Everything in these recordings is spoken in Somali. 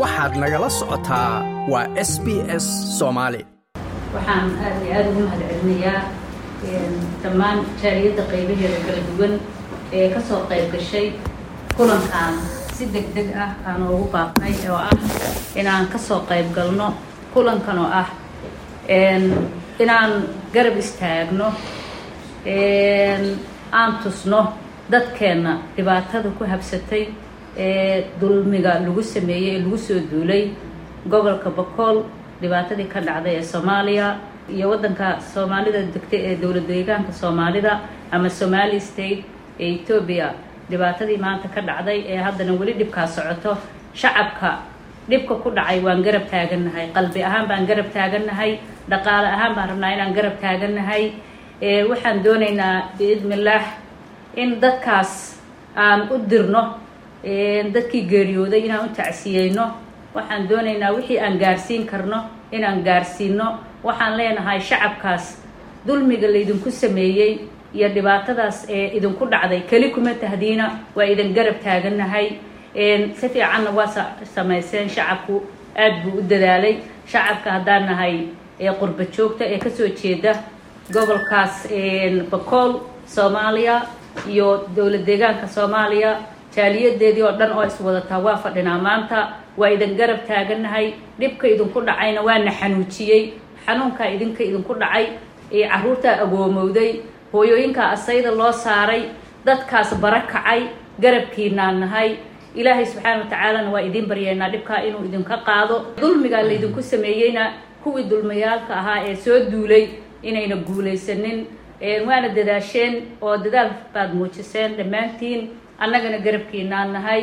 waxaad nagala socotaa waa s b s soomaali waxaan aad iyo aada ugu mahadcelinayaa dhammaan jaaliyadda qaybaheeda kala duwan ee ka soo qayb gashay kulankan si deg deg ah aan ugu baaqnay oo ah inaan ka soo qayb galno kulankan oo ah inaan garab istaagno aan tusno dadkeenna dhibaatada ku habsatay ee dulmiga lagu sameeyey ee lagu soo duulay gobolka bakool dhibaatadii ka dhacday ee soomaaliya iyo waddanka soomaalida degtay ee dowlad deegaanka soomaalida ama somali state ee etoobiya dhibaatadii maanta ka dhacday ee haddana weli dhibkaa socoto. Shacabka dhibka ku dhacay waan garab taagannahay qalbi ahaan baan garab taagannahay dhaqaale ahaan baan rabnaa inaan garab taagannahay waxaan doonaynaa biidnillaah in dadkaas aan u dirno dadkii geeriyooday inaan u tacsiyeyno waxaan doonaynaa wixii aan gaarsiin karno inaan gaarsiino waxaan leenahay shacabkaas dulmiga laydinku sameeyey iyo dhibaatadaas ee idinku dhacday. Keli kuma tahdiina waa idin garab taagannahay si fiicanna waa samayseen shacabku. Aada buu u dadaalay. Shacabka haddaan nahay qurba joogta ee ka soo jeeda gobolkaas bakool soomaaliya iyo dowlad deegaanka soomaaliya jaaliyadeedii oo dhan oo iswadataa waa fadhinaa maanta waa idin garab taagannahay dhibka idinku dhacayna waana xanuujiyey xanuunkaa idinka idinku dhacay ee caruurtaa agoomowday hooyooyinkaa asayda loo saaray dadkaas bara kacay garabkiinaan nahay ilaahay subxaana wa tacaalana waa idiin baryeynaa dhibkaa inuu idinka qaado. Dulmigaa laydinku sameeyeyna kuwii dulmayaalka ahaa ee soo duulay inayna guulaysanin waana dadaasheen oo dadaal baad muujiseen dhammaantiin annagana garabkiinaan nahay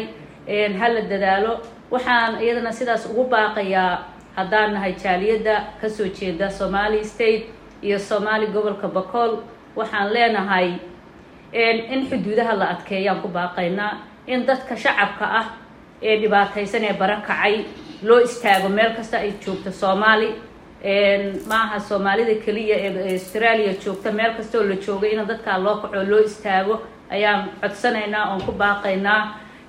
hala dadaalo. Waxaan iyadana sidaas ugu baaqayaa haddaan nahay jaaliyadda ka soo jeeda somali state iyo soomaali gobolka bakool waxaan leenahay in xuduudaha la adkeeyaan ku baaqaynaa in dadka shacabka ah ee dhibaataysan ee bara kacay loo istaago meel kasta ay joogto soomaali maaha soomaalida keliya ee australia joogta meel kastaoo la joogay in dadkaa loo kaco loo istaago ayaan codsanaynaa oon ku baaqaynaa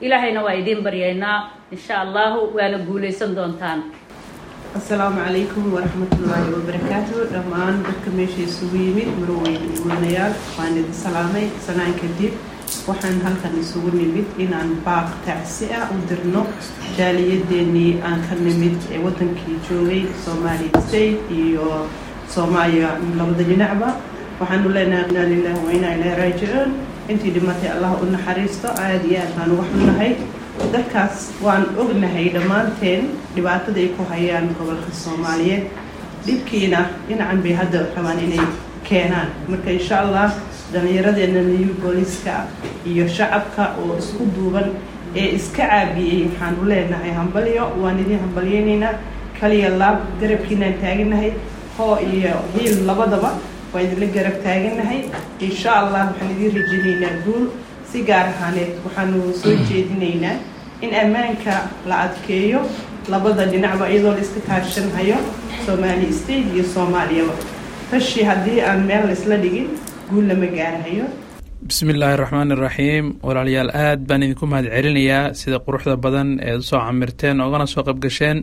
ilaahayna waa idiin baryaynaa insha allahu waana guulaysan doontaan assalaamu calaykum waraxmatullaahi wabarakaatu dhammaan dadka meesha isugu yimid marweyn weynayaal waan idin salaamay sanaan kadib waxaan halkan isugu nimid inaan baaq tacsi ah u dirno jaaliyadeenii aan ka nimid ee wadankii joogay somalia state iyo soomaaliya labada dhinacba waxaanu leenahay inaa lilahi wa inaa ilahi raajicuun intii dhimatay allah u naxariisto aada iyo aad baan uga xunnahay dadkaas waan ognahay dhammaanteen dhibaatada ay ku hayaan gobolka soomaaliyeed. Dhibkiina dhinacan bay hadda rabaan inay keenaan. Marka insha allah dhallinyaradeena new booliska iyo shacabka oo isku duuban ee iska caabiyey waxaanu leenahay hambalyo. Waan idin hambalyeynaynaa kaliya laab garabkiinaan taaganahay hoo iyo hiil labadaba waan idinla garab taaganahay insha allah waxaan idin rajinaynaa guul si gaar ahaaneed waxaanu soo jeedinaynaa in ammaanka la adkeeyo labada dhinacba iyadoo la iska kaashanhayo somali state iyo soomaaliyaba. Tashi haddii aan meel laisla dhigin guul lama gaarahayo bismi illaahi raxmaan iraxiim walaalayaal aad baan idinku mahad celinayaa sida quruxda badan eed u soo camirteen oogana soo qabgasheen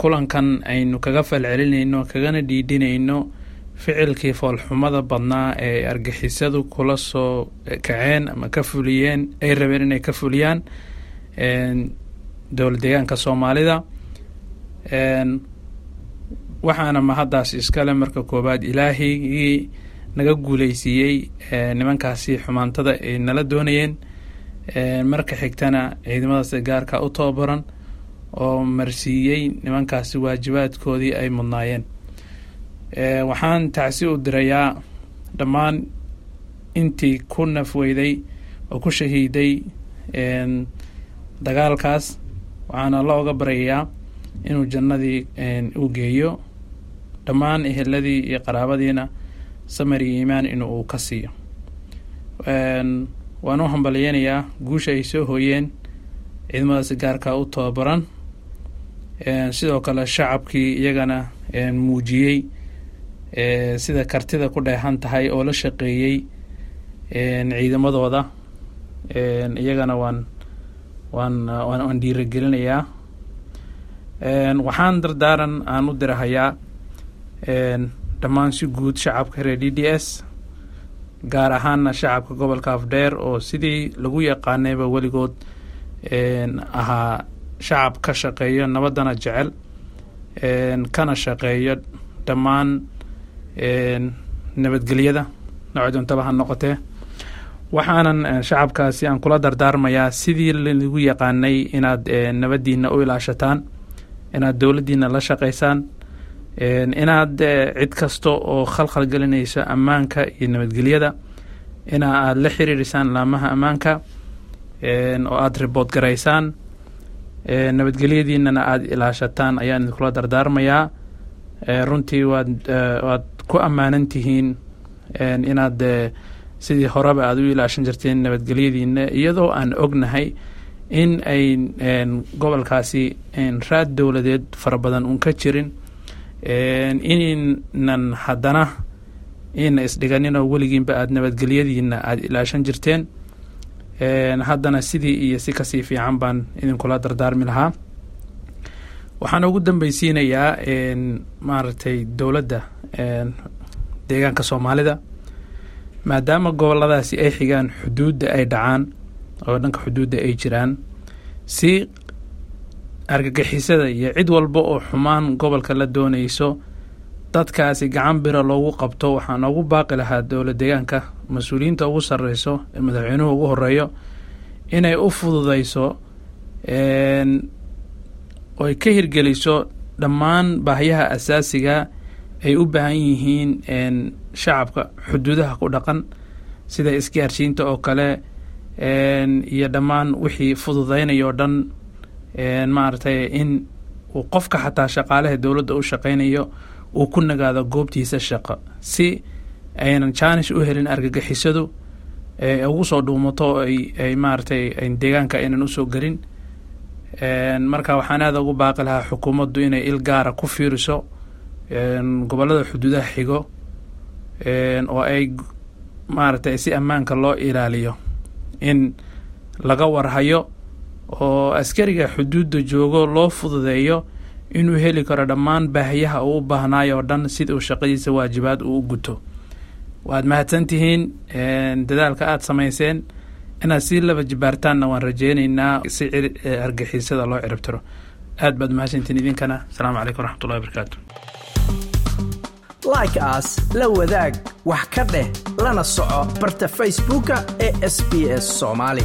kulankan aynu kaga falcelinayno kagana dhiidhinayno ficilkii foolxumada badnaa ee argixisadu kula soo kaceen ama ka fuliyeen ay rabeen inay ka fuliyaan dowlad deegaanka soomaalida. Waxaana mahaddaas iskale marka koowaad ilaahigii naga guuleysiiyey nimankaasi xumaantada ay nala doonayeen. Marka xigtana ciidamadaas gaarka u tababaran oo marsiiyey nimankaasi waajibaadkoodii ay mudnaayeen waxaan tacsi u dirayaa dhammaan intii ku nafweyday oo ku shahiiday dagaalkaas. Waxaana looga baryayaa inuu jannadii u geeyo. Dhammaan eheladii iyo qaraabadiina samar iyo iimaan in uu ka siiyo. Waan u hambalyeynayaa guusha ay soo hooyeen ciidamadaasi gaarka u tababaran. Sidoo kale shacabkii iyagana muujiyey sida kartida ku dheehan tahay oo la shaqeeyey ciidamadooda iyagana waan waan waan dhiiragelinayaa waxaan dardaaran aan u dirahayaa dhammaan si guud shacabka reer d d s gaar ahaana shacabka gobolka afdheer oo sidii lagu yaqaanayba weligood ahaa shacab ka shaqeeyo nabaddana jecel kana shaqeeyo dhammaan nabadgelyada noocay doontaba ha noqotee waxaanan shacabkaasi aan kula dardaarmayaa sidii lagu yaqaanay inaad nabaddiina u ilaashataan inaad dowladdiina la shaqaysaan inaad cid kasta oo khalkhal gelinayso ammaanka iyo nabadgelyada ina aada la xiriirisaan laamaha ammaanka oo aada ribood garaysaan nabadgelyadiinana aada ilaashataan ayaan idinkula dardaarmayaa. Runtii waad waad ku ammaanan tihiin inaad sidii horeba aada u ilaashan jirteen nabadgelyadiina iyadoo aan ognahay in ay gobolkaasi raad dowladeed fara badan uun ka jirin. Inan haddana ina isdhiganinoo weligiinba aada nabadgelyadiina aada ilaashan jirteen. Haddana sidii iyo si ka sii fiican baan idinkula dardaarmi lahaa waxaan ugu dambeysiinayaa maaragtay dowladda deegaanka soomaalida maadaama goboladaasi ay xigaan xuduudda ay dhacaan oo dhanka xuduudda ay jiraan si argagixisada iyo cid walba oo xumaan gobolka la doonayso dadkaasi gacan bira loogu qabto. Waxaan ugu baaqi lahaa dowlad deegaanka mas'uuliyiinta ugu sarreyso ee madaxweynuhu ugu horeeyo inay u fududeyso oy ka hirgeliso dhammaan baahiyaha asaasiga ay u baahan yihiin shacabka xuduudaha ku dhaqan sida isgaarsiinta oo kale iyo dhammaan wixii fududeynaya oo dhan maaragtay in uu qofka xataa shaqaalaha dowladda u shaqeynayo uu ku nagaado goobtiisa shaqo si aynan jaanis u helin argagixisadu ugu soo dhuumato ay ay maaragtay deegaanka aynan u soo gelin marka waxaan aada ugu baaqi lahaa xukuumaddu inay il gaara ku fiiriso. Gobollada xuduudaha xigo. Oo ay maaragtay si ammaanka loo ilaaliyo. In laga warhayo oo askariga xuduudda joogo loo fududeeyo inuu heli karo dhammaan baahiyaha uu u baahnaayo oo dhan sida uu shaqadiisa waajibaad uu u guto. Waad mahadsan tihiin dadaalka aada samayseen inaad sii laba jibaartaanna waan rajeyneynaa si argixisada loo ciribtiro. Aad baad mahadsantihiin idinkana. Asalaamu calaykum waraxmatullahi wabarakaatu like aas la wadaag wax ka dheh lana soco barta facebooka ee sb soomaali